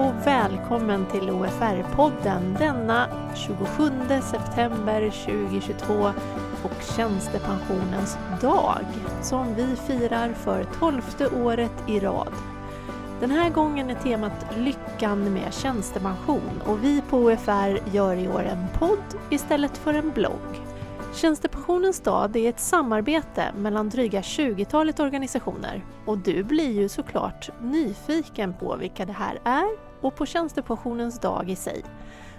och välkommen till OFR-podden denna 27 september 2022 och tjänstepensionens dag som vi firar för tolfte året i rad. Den här gången är temat Lyckan med tjänstepension och vi på OFR gör i år en podd istället för en blogg. Tjänstepensionens dag är ett samarbete mellan dryga 20-talet organisationer och du blir ju såklart nyfiken på vilka det här är och på tjänstepensionens dag i sig.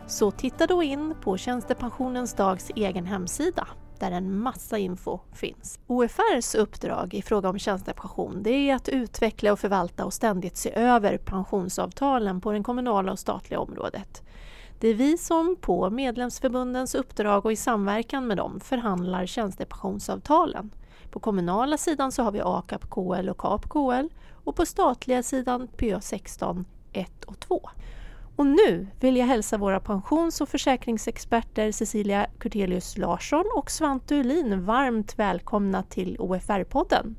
Så titta då in på tjänstepensionens dags egen hemsida där en massa info finns. OFRs uppdrag i fråga om tjänstepension det är att utveckla och förvalta och ständigt se över pensionsavtalen på det kommunala och statliga området. Det är vi som på medlemsförbundens uppdrag och i samverkan med dem förhandlar tjänstepensionsavtalen. På kommunala sidan så har vi AKAP KL och KAP KL och på statliga sidan PA 16 1 och 2. Och nu vill jag hälsa våra pensions och försäkringsexperter Cecilia Kurtelius Larsson och Svante Ulin varmt välkomna till OFR-podden.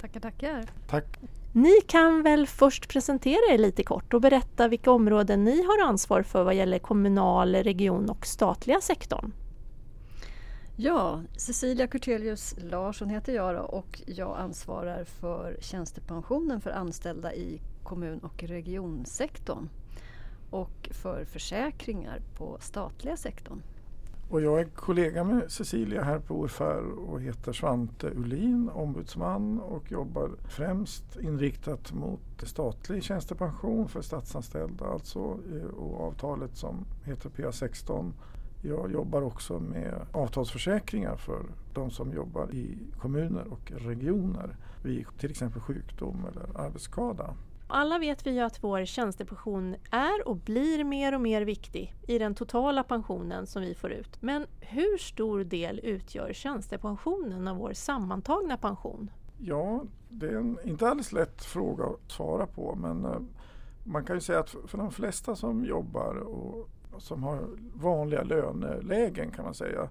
Tackar, tackar. Tack. Ni kan väl först presentera er lite kort och berätta vilka områden ni har ansvar för vad gäller kommunal, region och statliga sektorn. Ja, Cecilia Kurtelius Larsson heter jag och jag ansvarar för tjänstepensionen för anställda i kommun och regionsektorn och för försäkringar på statliga sektorn. Och jag är kollega med Cecilia här på OFR och heter Svante Ulin, ombudsman och jobbar främst inriktat mot statlig tjänstepension för statsanställda alltså eh, och avtalet som heter PA16. Jag jobbar också med avtalsförsäkringar för de som jobbar i kommuner och regioner vid till exempel sjukdom eller arbetsskada. Alla vet vi ju att vår tjänstepension är och blir mer och mer viktig i den totala pensionen som vi får ut. Men hur stor del utgör tjänstepensionen av vår sammantagna pension? Ja, det är en inte alldeles lätt fråga att svara på men eh, man kan ju säga att för de flesta som jobbar och som har vanliga lönelägen kan man säga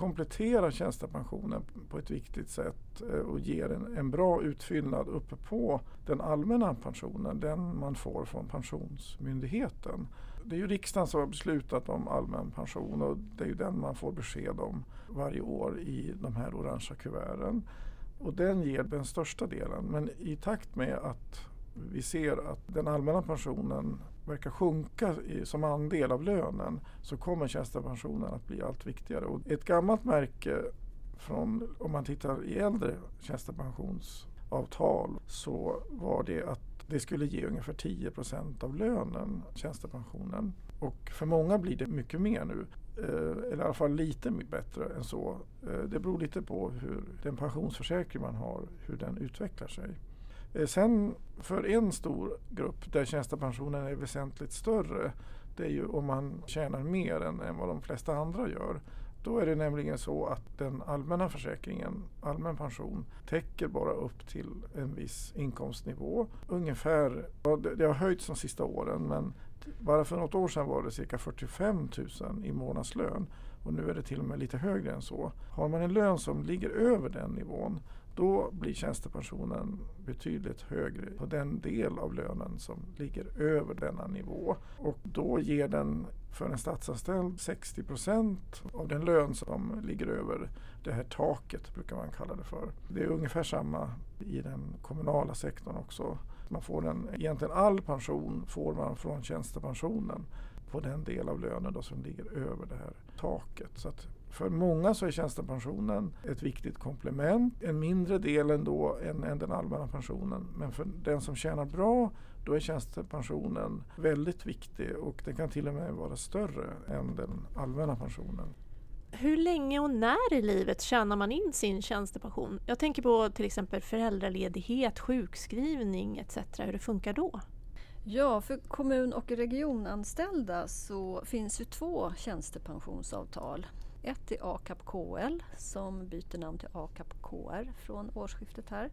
kompletterar tjänstepensionen på ett viktigt sätt eh, och ger en, en, bra utfyllnad uppe på den allmänna pensionen, den man får från Pensionsmyndigheten. Det är ju riksdagen som har beslutat om allmän pension och det är ju den man får besked om varje år i de här orangea kuverten. Och den ger den största delen. Men i takt med att vi ser att den allmänna pensionen verkar sjunka i, som andel av lönen så kommer tjänstepensionen att bli allt viktigare. Och ett gammalt märke från, om man tittar i äldre tjänstepensionsavtal så var det att det skulle ge ungefär 10 procent av lönen, tjänstepensionen. Och för många blir det mycket mer nu. Eh, eller i alla fall lite bättre än så. Eh, det beror lite på hur den pensionsförsäkring man har, hur den utvecklar sig. Eh, sen för en stor grupp där tjänstepensionen är väsentligt större, det är ju om man tjänar mer än, än vad de flesta andra gör. Då är det nämligen så att den allmänna försäkringen, allmän pension, täcker bara upp till en viss inkomstnivå. Ungefär, det har höjts de sista åren men bara för något år sedan var det cirka 45 000 i månadslön och nu är det till och med lite högre än så. Har man en lön som ligger över den nivån då blir tjänstepensionen betydligt högre på den del av lönen som ligger över denna nivå. Och då ger den för en statsanställd 60 procent av den lön som ligger över det här taket, brukar man kalla det för. Det är ungefär samma i den kommunala sektorn också. Man får en, egentligen all pension får man från tjänstepensionen på den del av lönen då som ligger över det här taket. Så att för många så är tjänstepensionen ett viktigt komplement, en mindre del ändå än, än den allmänna pensionen. Men för den som tjänar bra då är tjänstepensionen väldigt viktig och den kan till och med vara större än den allmänna pensionen. Hur länge och när i livet tjänar man in sin tjänstepension? Jag tänker på till exempel föräldraledighet, sjukskrivning etc. Hur det funkar då? Ja, för kommun och regionanställda så finns ju två tjänstepensionsavtal. Ett är ACAP-KL som byter namn till ACAP-KR från årsskiftet här.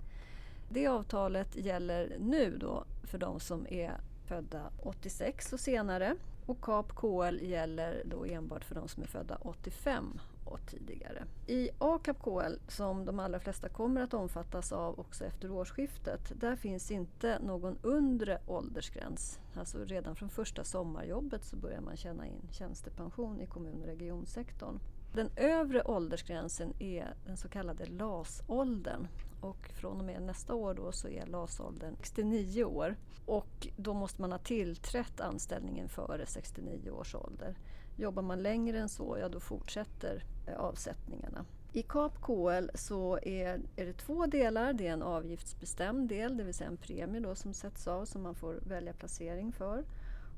Det avtalet gäller nu då för de som är födda 86 och senare. Och CAP-KL gäller då enbart för de som är födda 85 och tidigare. I ACAP-KL, som de allra flesta kommer att omfattas av också efter årsskiftet, där finns inte någon undre åldersgräns. Alltså redan från första sommarjobbet så börjar man tjäna in tjänstepension i kommun och regionsektorn. Den övre åldersgränsen är den så kallade LAS-åldern och från och med nästa år då så är LAS-åldern 69 år och då måste man ha tillträtt anställningen före 69 års ålder. Jobbar man längre än så, ja då fortsätter eh, avsättningarna. I KAP KL så är, är det två delar. Det är en avgiftsbestämd del, det vill säga en premie då som sätts av som man får välja placering för.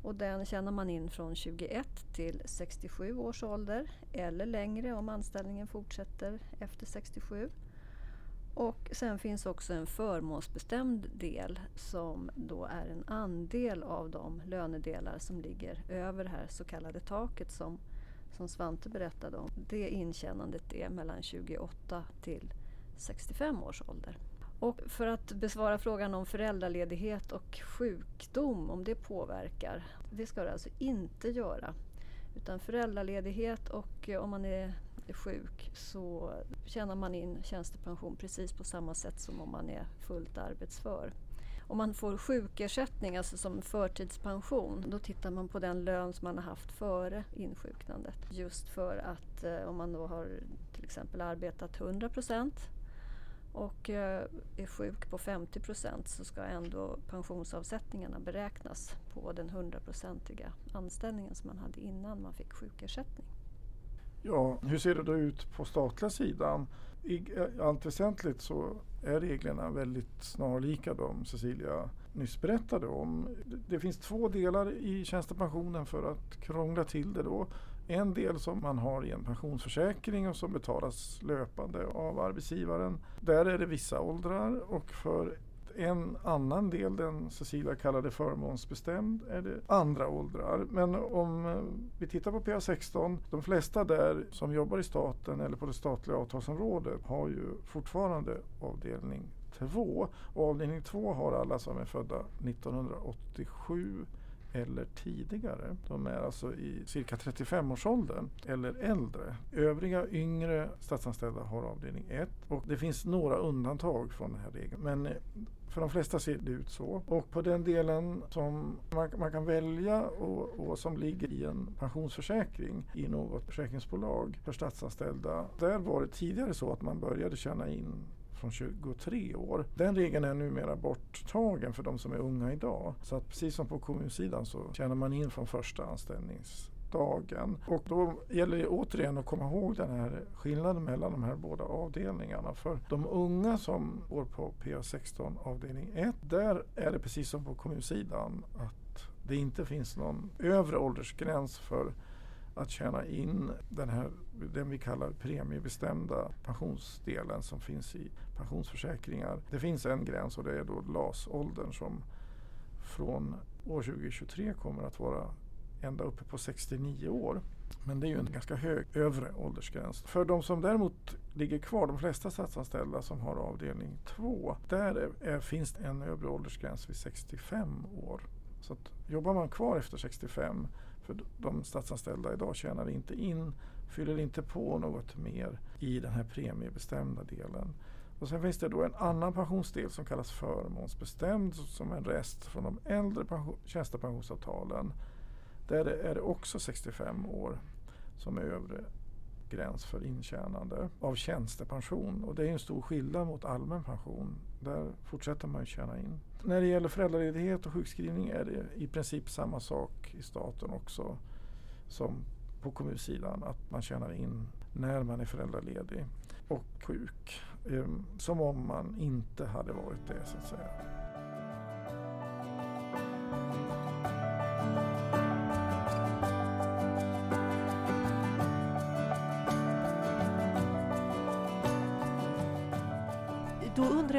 Och den tjänar man in från 21 till 67 års ålder eller längre om anställningen fortsätter efter 67. Och sen finns också en förmånsbestämd del som då är en andel av de lönedelar som ligger över det här så kallade taket som, som Svante berättade om. Det intjänandet är mellan 28 till 65 års ålder. Och för att besvara frågan om föräldraledighet och sjukdom, om det påverkar. Det ska det alltså inte göra. Utan föräldraledighet och eh, om man är sjuk så tjänar man in tjänstepension precis på samma sätt som om man är fullt arbetsför. Om man får sjukersättning, alltså som förtidspension, då tittar man på den lön som man har haft före insjuknandet. Just för att eh, om man då har till exempel arbetat 100 procent och eh, är sjuk på 50 procent så ska ändå pensionsavsättningarna beräknas på den 100-procentiga anställningen som man hade innan man fick sjukersättning. Ja, hur ser det då ut på statliga sidan? I eh, allt väsentligt så är reglerna väldigt snarlika de Cecilia nyss berättade om. Det finns två delar i tjänstepensionen för att krångla till det då. En del som man har i en pensionsförsäkring och som betalas löpande av arbetsgivaren. Där är det vissa åldrar och för en annan del, den Cecilia kallade förmånsbestämd, är det andra åldrar. Men om eh, vi tittar på PA16, de flesta där som jobbar i staten eller på det statliga avtalsområdet har ju fortfarande avdelning 2. Och avdelning 2 har alla som är födda 1987 eller tidigare. De är alltså i cirka 35-årsåldern eller äldre. Övriga yngre statsanställda har avdelning 1 och det finns några undantag från den här regeln. Men eh, för de flesta ser det ut så. Och på den delen som man, man kan välja och, och, som ligger i en pensionsförsäkring i något försäkringsbolag för statsanställda. Där var det tidigare så att man började tjäna in från 23 år. Den regeln är numera borttagen för de som är unga idag. Så att precis som på kommunsidan så tjänar man in från första anställningsdagen. Och då gäller det återigen att komma ihåg den här skillnaden mellan de här båda avdelningarna. För de unga som går på PA16 avdelning 1, där är det precis som på kommunsidan att det inte finns någon övre åldersgräns för att tjäna in den här, den vi kallar premiebestämda pensionsdelen som finns i pensionsförsäkringar. Det finns en gräns och det är då LAS-åldern som från år 2023 kommer att vara ända uppe på 69 år. Men det är ju en ganska hög övre åldersgräns. För de som däremot ligger kvar, de flesta statsanställda som har avdelning 2, där är, finns en övre åldersgräns vid 65 år. Så att jobbar man kvar efter 65 för de statsanställda idag tjänar inte in, fyller inte på något mer i den här premiebestämda delen. Och sen finns det då en annan pensionsdel som kallas förmånsbestämd som en rest från de äldre tjänstepensionsavtalen. Där är det också 65 år som är övre gräns för intjänande av tjänstepension. Och det är en stor skillnad mot allmän pension. Där fortsätter man ju tjäna in. När det gäller föräldraledighet och sjukskrivning är det i princip samma sak i staten också som på kommunsidan. Att man tjänar in när man är föräldraledig och sjuk. Ehm, som om man inte hade varit det så att säga.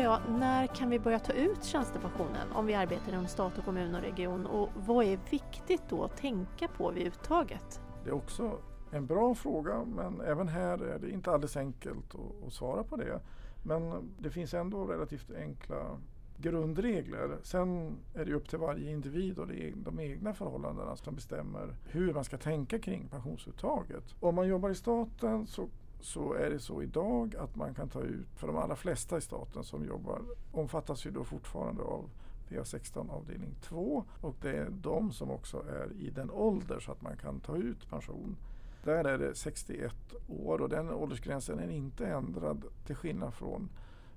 Undrar jag, när kan vi börja ta ut tjänstepensionen om vi arbetar inom stat och kommun och region och vad är viktigt då att tänka på vid uttaget? Det är också en bra fråga men även här är det inte alldeles enkelt att, svara på det. Men det finns ändå relativt enkla grundregler. Sen är det upp till varje individ och de egna förhållandena som bestämmer hur man ska tänka kring pensionsuttaget. Om man jobbar i staten så så är det så idag att man kan ta ut, för de allra flesta i staten som jobbar omfattas ju då fortfarande av PA16 avdelning 2 och det är de som också är i den ålder så att man kan ta ut pension. Där är det 61 år och den åldersgränsen är inte ändrad till skillnad från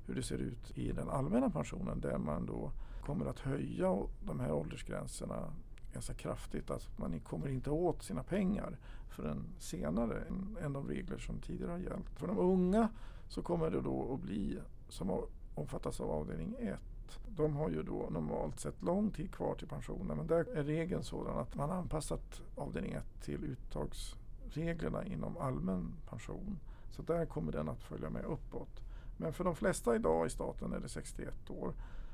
hur det ser ut i den allmänna pensionen där man då kommer att höja de här åldersgränserna ganska kraftigt. Alltså man kommer inte åt sina pengar förrän senare än de regler som tidigare har gällt. För de unga så kommer det då att bli, som omfattas av avdelning 1, de har ju då normalt sett lång tid kvar till pensionen men där är regeln sådan att man anpassat avdelning 1 till uttagsreglerna inom allmän pension. Så där kommer den att följa med uppåt. Men för de flesta idag i staten är det 61 år.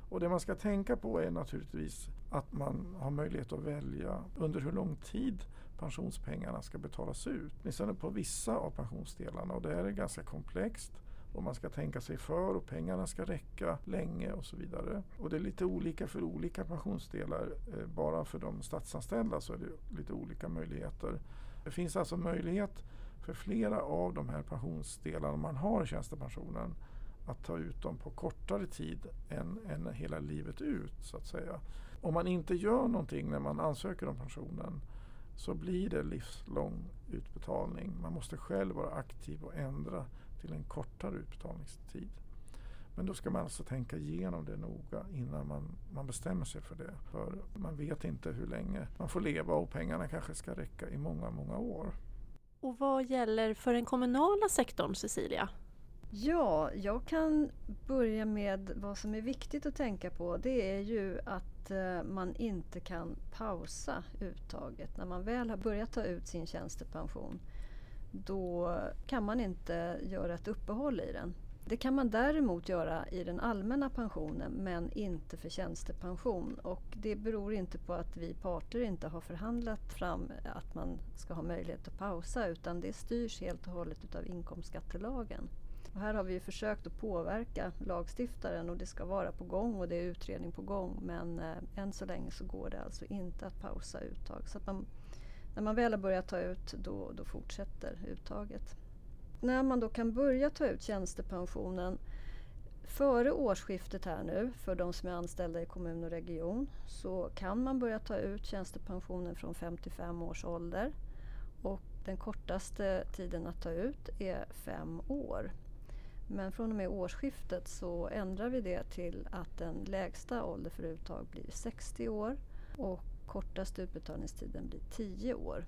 Och det man ska tänka på är naturligtvis att man har möjlighet att välja under hur lång tid pensionspengarna ska betalas ut. Åtminstone på vissa av pensionsdelarna och det här är ganska komplext och man ska tänka sig för och pengarna ska räcka länge och så vidare. Och det är lite olika för olika pensionsdelar. Eh, bara för de statsanställda så är det lite olika möjligheter. Det finns alltså möjlighet för flera av de här pensionsdelarna man har i tjänstepensionen att ta ut dem på kortare tid än, än hela livet ut så att säga. Om man inte gör någonting när man ansöker om pensionen så blir det livslång utbetalning. Man måste själv vara aktiv och ändra till en kortare utbetalningstid. Men då ska man alltså tänka igenom det noga innan man, man bestämmer sig för det. För man vet inte hur länge man får leva och pengarna kanske ska räcka i många, många år. Och vad gäller för den kommunala sektorn, Cecilia? Ja, jag kan börja med vad som är viktigt att tänka på. Det är ju att eh, man inte kan pausa uttaget. När man väl har börjat ta ut sin tjänstepension då kan man inte göra ett uppehåll i den. Det kan man däremot göra i den allmänna pensionen men inte för tjänstepension. Och det beror inte på att vi parter inte har förhandlat fram att man ska ha möjlighet att pausa utan det styrs helt och hållet av inkomstskattelagen. Och här har vi försökt att påverka lagstiftaren och det ska vara på gång och det är utredning på gång men eh, än så länge så går det alltså inte att pausa uttag. Så man, när man väl har börjat ta ut då, då fortsätter uttaget. När man då kan börja ta ut tjänstepensionen Före årsskiftet här nu, för de som är anställda i kommun och region, så kan man börja ta ut tjänstepensionen från 55 års ålder. Och den kortaste tiden att ta ut är fem år. Men från och med årsskiftet så ändrar vi det till att den lägsta ålder för uttag blir 60 år och kortaste utbetalningstiden blir 10 år.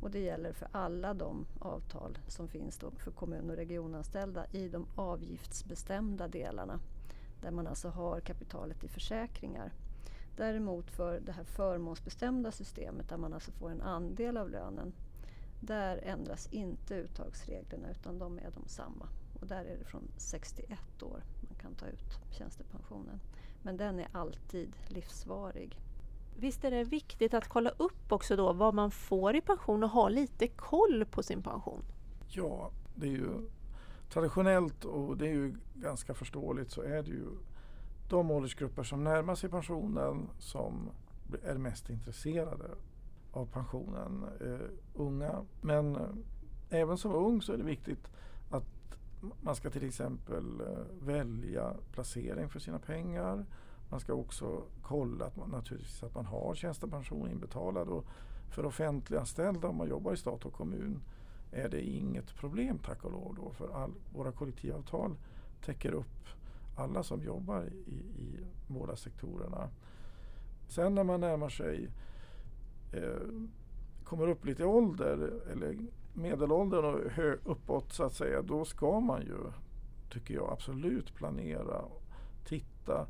Och det gäller för alla de avtal som finns för kommun och regionanställda i de avgiftsbestämda delarna där man alltså har kapitalet i försäkringar. Däremot för det här förmånsbestämda systemet där man alltså får en andel av lönen där ändras inte uttagsreglerna utan de är de samma. Och där är det från 61 år man kan ta ut tjänstepensionen. Men den är alltid livsvarig. Visst är det viktigt att kolla upp också då vad man får i pension och ha lite koll på sin pension? Ja, det är ju traditionellt och det är ju ganska förståeligt så är det ju de åldersgrupper som närmar sig pensionen som är mest intresserade av pensionen. Eh, unga. Men eh, även som ung så är det viktigt man ska till exempel eh, välja placering för sina pengar. Man ska också kolla att man, naturligtvis att man har tjänstepension inbetalad. Och för offentliganställda om man jobbar i stat och kommun är det inget problem tack och lov. Då, för all, våra kollektivavtal täcker upp alla som jobbar i, i båda sektorerna. Sen när man närmar sig, eh, kommer upp lite i ålder eller medelåldern och hö, uppåt så att säga, då ska man ju, tycker jag, absolut planera, titta.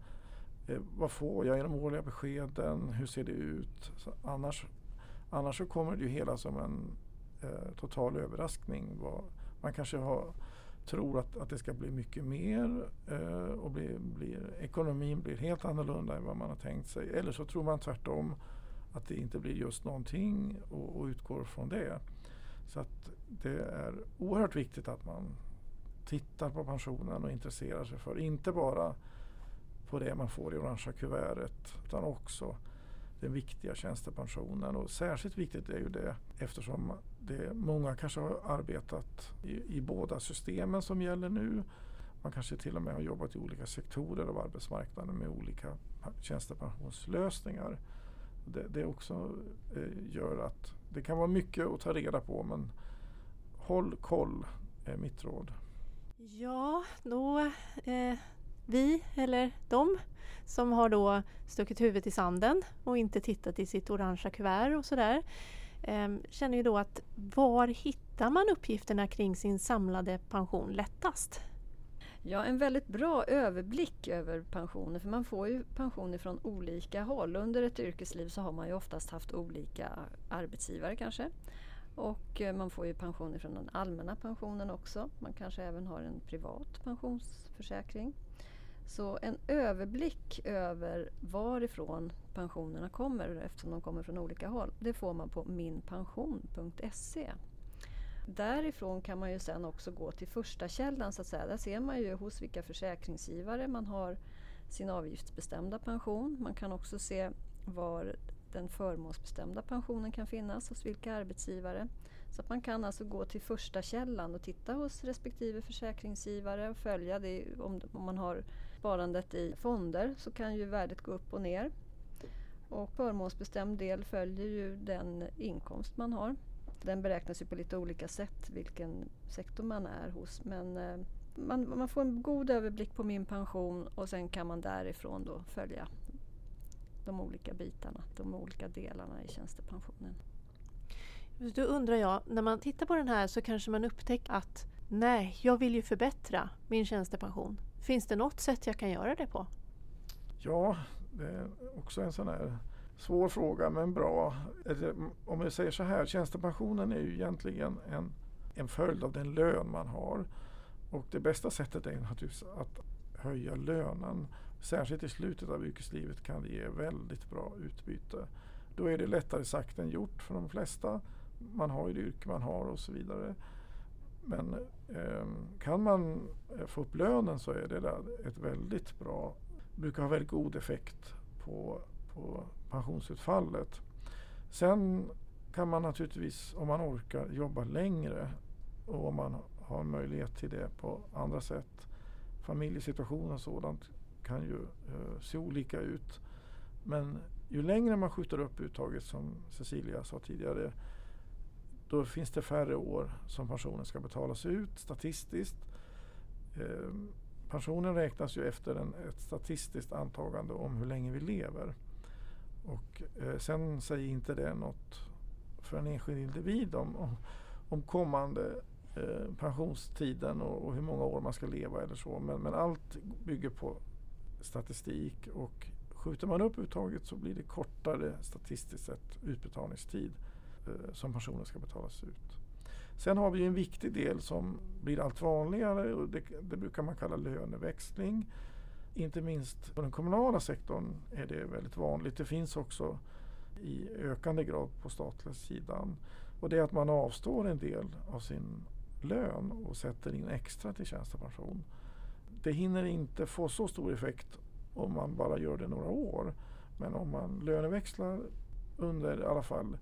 Eh, vad får jag i de årliga beskeden? Hur ser det ut? Så annars, annars så kommer det ju hela som en eh, total överraskning. Vad, man kanske har, tror att, att det ska bli mycket mer eh, och bli, blir, ekonomin blir helt annorlunda än vad man har tänkt sig. Eller så tror man tvärtom att det inte blir just någonting och, och utgår från det. Så att det är oerhört viktigt att man tittar på pensionen och intresserar sig för, inte bara på det man får i orangea kuvertet utan också den viktiga tjänstepensionen. Och särskilt viktigt är ju det eftersom det, många kanske har arbetat i, i båda systemen som gäller nu. Man kanske till och med har jobbat i olika sektorer av arbetsmarknaden med olika tjänstepensionslösningar. Det, det också eh, gör att det kan vara mycket att ta reda på men håll koll är mitt råd. Ja, då eh, vi eller de som har då stuckit huvudet i sanden och inte tittat i sitt orangea kuvert och sådär eh, känner ju då att var hittar man uppgifterna kring sin samlade pension lättast? Ja, en väldigt bra överblick över pensioner för man får ju pensioner från olika håll. Under ett yrkesliv så har man ju oftast haft olika arbetsgivare kanske. Och eh, man får ju pensioner från den allmänna pensionen också. Man kanske även har en privat pensionsförsäkring. Så en överblick över varifrån pensionerna kommer eftersom de kommer från olika håll, det får man på minpension.se. Därifrån kan man ju sen också gå till första källan så att säga. Där ser man ju hos vilka försäkringsgivare man har sin avgiftsbestämda pension. Man kan också se var den förmånsbestämda pensionen kan finnas hos vilka arbetsgivare. Så att man kan alltså gå till första källan och titta hos respektive försäkringsgivare och följa det. Om, om man har sparandet i fonder så kan ju värdet gå upp och ner. Och förmånsbestämd del följer ju den inkomst man har. Den beräknas ju på lite olika sätt vilken sektor man är hos. Men eh, man, man, får en god överblick på min pension och sen kan man därifrån då följa de olika bitarna, de olika delarna i tjänstepensionen. Då undrar jag, när man tittar på den här så kanske man upptäcker att nej, jag vill ju förbättra min tjänstepension. Finns det något sätt jag kan göra det på? Ja, det är också en sån här svår fråga men bra. Om vi säger så här, tjänstepensionen är ju egentligen en, en följd av den lön man har. Och det bästa sättet är naturligtvis att höja lönen. Särskilt i slutet av yrkeslivet kan det ge väldigt bra utbyte. Då är det lättare sagt än gjort för de flesta. Man har ju det yrke man har och så vidare. Men eh, kan man eh, få upp lönen så är det där ett väldigt bra, brukar ha väldigt god effekt på, på pensionsutfallet. Sen kan man naturligtvis, om man orkar, jobba längre och om man har möjlighet till det på andra sätt. Familjesituation och sådant kan ju eh, se olika ut. Men ju längre man skjuter upp uttaget som Cecilia sa tidigare då finns det färre år som pensionen ska betalas ut statistiskt. Eh, pensionen räknas ju efter en, ett statistiskt antagande om hur länge vi lever. Och eh, sen säger inte det något för en enskild individ om, om, om kommande eh, pensionstiden och, och, hur många år man ska leva eller så. Men, men allt bygger på statistik och skjuter man upp uttaget så blir det kortare statistiskt sett utbetalningstid eh, som pensionen ska betalas ut. Sen har vi en viktig del som blir allt vanligare och det, det brukar man kalla löneväxling. Inte minst på den kommunala sektorn är det väldigt vanligt. Det finns också i ökande grad på statliga sidan. Och det är att man avstår en del av sin lön och sätter in extra till tjänstepension. Det hinner inte få så stor effekt om man bara gör det några år. Men om man löneväxlar under i alla fall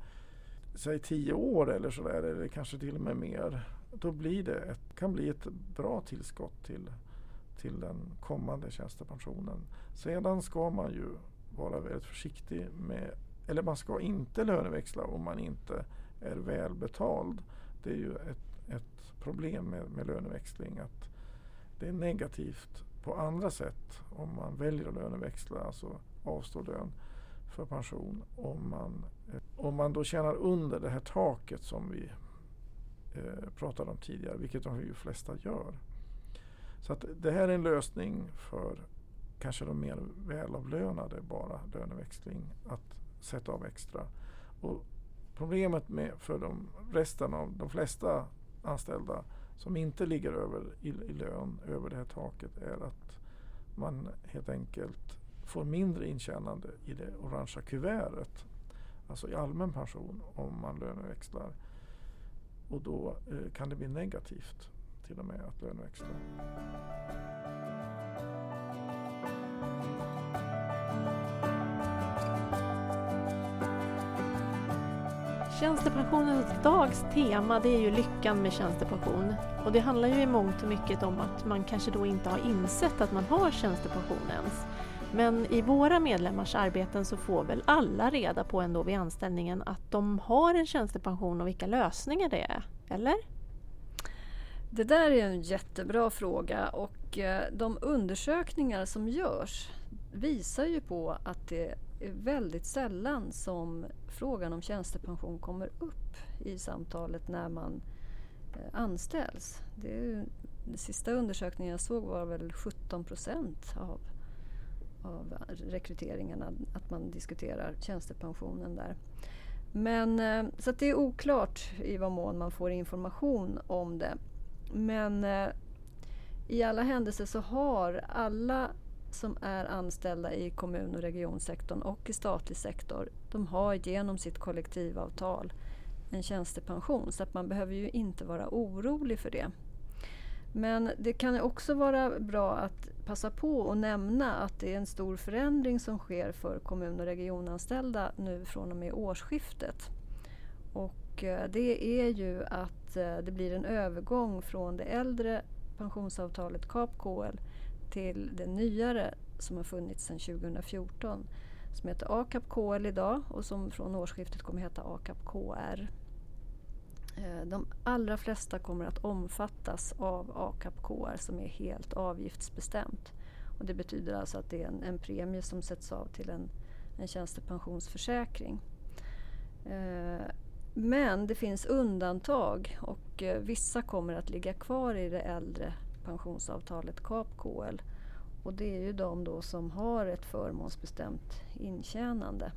säg tio år eller sådär, eller kanske till och med mer. Då blir det ett, kan bli ett bra tillskott till, till den kommande tjänstepensionen. Sedan ska man ju vara väldigt försiktig med, eller man ska inte löneväxla om man inte är välbetald. Det är ju ett, ett problem med, med löneväxling att det är negativt på andra sätt om man väljer att löneväxla, alltså avstå lön för pension om man, eh, om man då tjänar under det här taket som vi eh, pratade om tidigare, vilket de ju flesta gör. Så att det här är en lösning för kanske de mer välavlönade bara, löneväxling, att sätta av extra. Och problemet med för de resten av de flesta anställda som inte ligger över i, i lön över det här taket är att man helt enkelt får mindre intjänande i det orangea kuvertet, alltså i allmän pension, om man löneväxlar. Och då eh, kan det bli negativt till och med att löneväxla. Tjänstepensionens dags tema det är ju lyckan med tjänstepension. Och det handlar ju i mångt och mycket om att man kanske då inte har insett att man har tjänstepension ens. Men i våra medlemmars arbeten så får väl alla reda på ändå vid anställningen att de har en tjänstepension och vilka lösningar det är, eller? Det där är en jättebra fråga och eh, de undersökningar som görs visar ju på att det är väldigt sällan som frågan om tjänstepension kommer upp i samtalet när man eh, anställs. Det är, den sista undersökningen jag såg var väl 17 procent av, av rekryteringarna att man diskuterar tjänstepensionen där. Men, eh, så det är oklart i vad mån man får information om det. Men eh, i alla händelser så har alla som är anställda i kommun och regionsektorn och i statlig sektor, de har genom sitt kollektivavtal en tjänstepension så att man behöver ju inte vara orolig för det. Men det kan också vara bra att passa på och nämna att det är en stor förändring som sker för kommun och regionanställda nu från och med årsskiftet. Och och eh, det är ju att eh, det blir en övergång från det äldre pensionsavtalet KAP-KL till det nyare som har funnits sedan 2014 som heter ACAP KL idag och som från årsskiftet kommer heta ACAP KR. Eh, de allra flesta kommer att omfattas av ACAP KR som är helt avgiftsbestämt. Och det betyder alltså att det är en, en premie som sätts av till en, en tjänstepensionsförsäkring. Eh, men det finns undantag och eh, vissa kommer att ligga kvar i det äldre pensionsavtalet KAP-KL. Och det är ju de då som har ett förmånsbestämt intjänande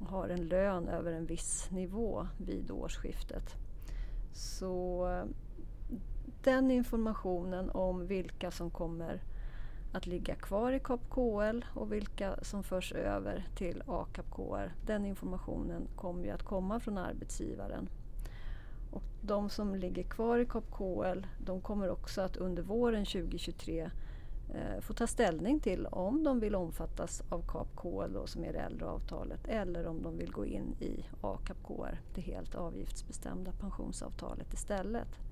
och har en lön över en viss nivå vid årsskiftet. Så eh, den informationen om vilka som kommer att ligga kvar i KAP-KL och vilka som förs över till AKAP-KR. Den informationen kommer ju att komma från arbetsgivaren. Och de som ligger kvar i KAP-KL de kommer också att under våren 2023 eh, få ta ställning till om de vill omfattas av KAP-KL som är det äldre avtalet eller om de vill gå in i AKAP-KR, det helt avgiftsbestämda pensionsavtalet istället.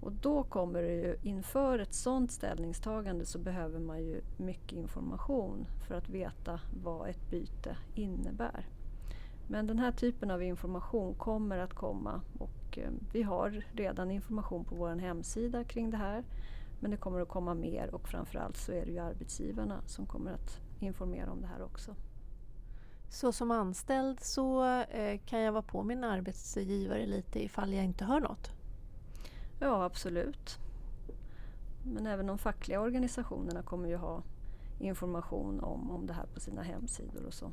Och då kommer det ju, inför ett sådant ställningstagande så behöver man ju mycket information för att veta vad ett byte innebär. Men den här typen av information kommer att komma och eh, vi har redan information på vår hemsida kring det här. Men det kommer att komma mer och framförallt så är det ju arbetsgivarna som kommer att informera om det här också. Så som anställd så eh, kan jag vara på min arbetsgivare lite ifall jag inte hör något? Ja, absolut. Men även de fackliga organisationerna kommer ju ha information om, om det här på sina hemsidor och så.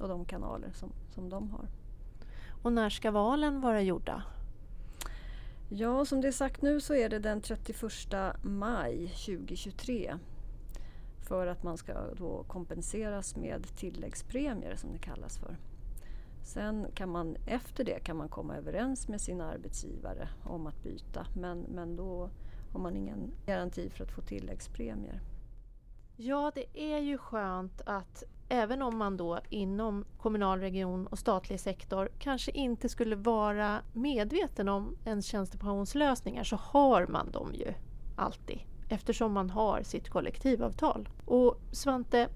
Och de kanaler som, som de har. Och när ska valen vara gjorda? Ja, som det är sagt nu så är det den 31 maj 2023 för att man ska då kompenseras med tilläggspremier som det kallas för. Sen kan man efter det kan man komma överens med sin arbetsgivare om att byta men, men då har man ingen garanti för att få tilläggspremier. Ja, det är ju skönt att även om man då inom kommunal region och statlig sektor kanske inte skulle vara medveten om ens tjänstepensionslösningar så har man dem ju alltid eftersom man har sitt kollektivavtal. Och Svante,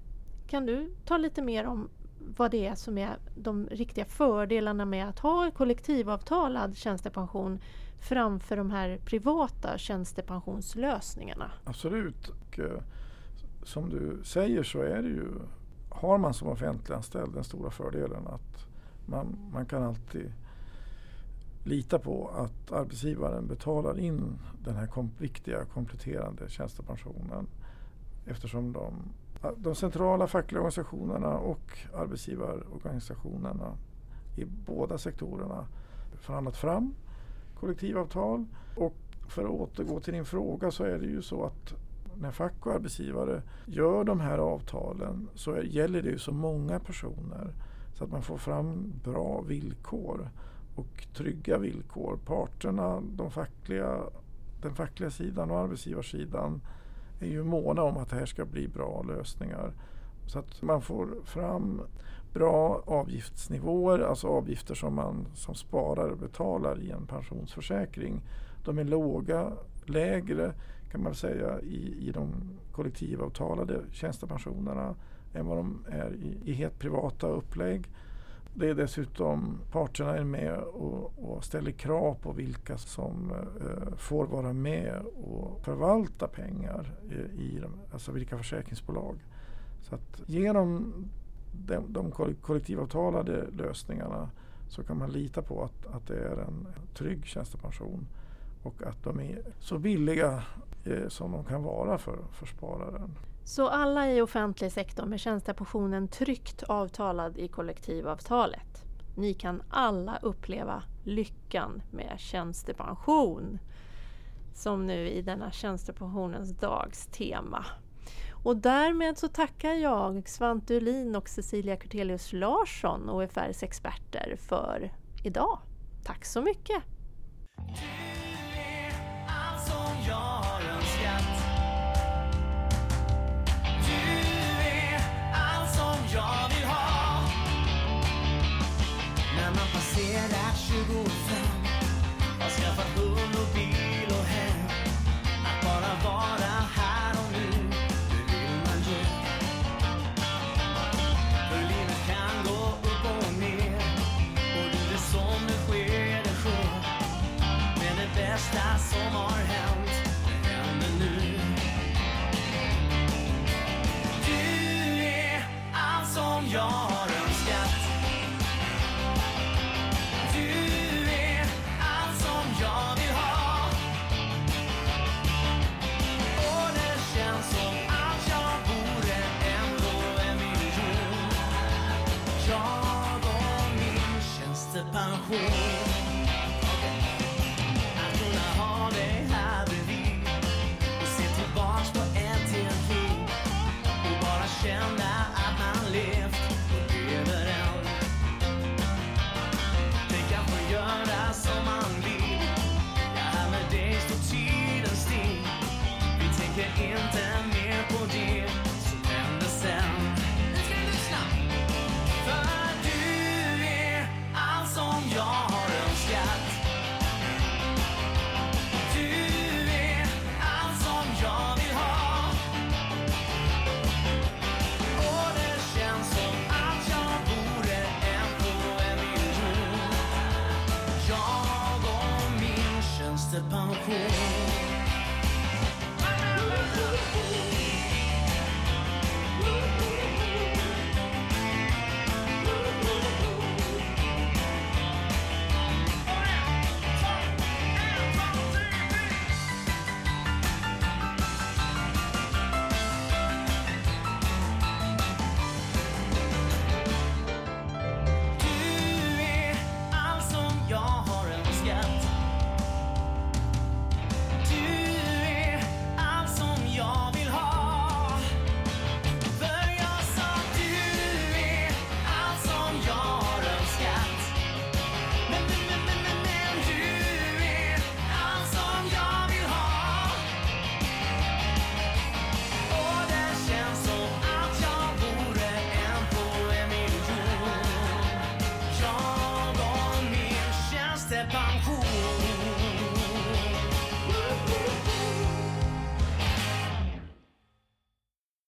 kan du ta lite mer om vad det är som är de riktiga fördelarna med att ha kollektivavtalad tjänstepension framför de här privata tjänstepensionslösningarna? Absolut. Och, eh, som du säger så är det ju, har man som offentliganställd den stora fördelen att man, man kan alltid lita på att arbetsgivaren betalar in den här kom, viktiga kompletterande tjänstepensionen eftersom de de centrala fackliga organisationerna och arbetsgivarorganisationerna i båda sektorerna förhandlat fram kollektivavtal. Och för att återgå till din fråga så är det ju så att när fack och arbetsgivare gör de här avtalen så är, gäller det ju så många personer så att man får fram bra villkor och trygga villkor. Parterna, de fackliga, den fackliga sidan och arbetsgivarsidan är ju måna om att det här ska bli bra lösningar. Så att man får fram bra avgiftsnivåer, alltså avgifter som man som sparare betalar i en pensionsförsäkring. De är låga, lägre kan man säga i, i de kollektivavtalade tjänstepensionerna än vad de är i, i helt privata upplägg. Det är dessutom parterna är med och, och ställer krav på vilka som eh, får vara med och förvalta pengar eh, i de, alltså vilka försäkringsbolag. Så att genom de, de kollektivavtalade lösningarna så kan man lita på att, att det är en trygg tjänstepension och att de är så billiga eh, som de kan vara för, för spararen. Så alla i offentlig sektor med tjänstepensionen tryggt avtalad i kollektivavtalet. Ni kan alla uppleva lyckan med tjänstepension. Som nu i denna tjänstepensionens dags tema. Och därmed så tackar jag Svante Ulin och Cecilia Kurtelius Larsson, OFRs experter, för idag. Tack så mycket! När man passerar tjugofem.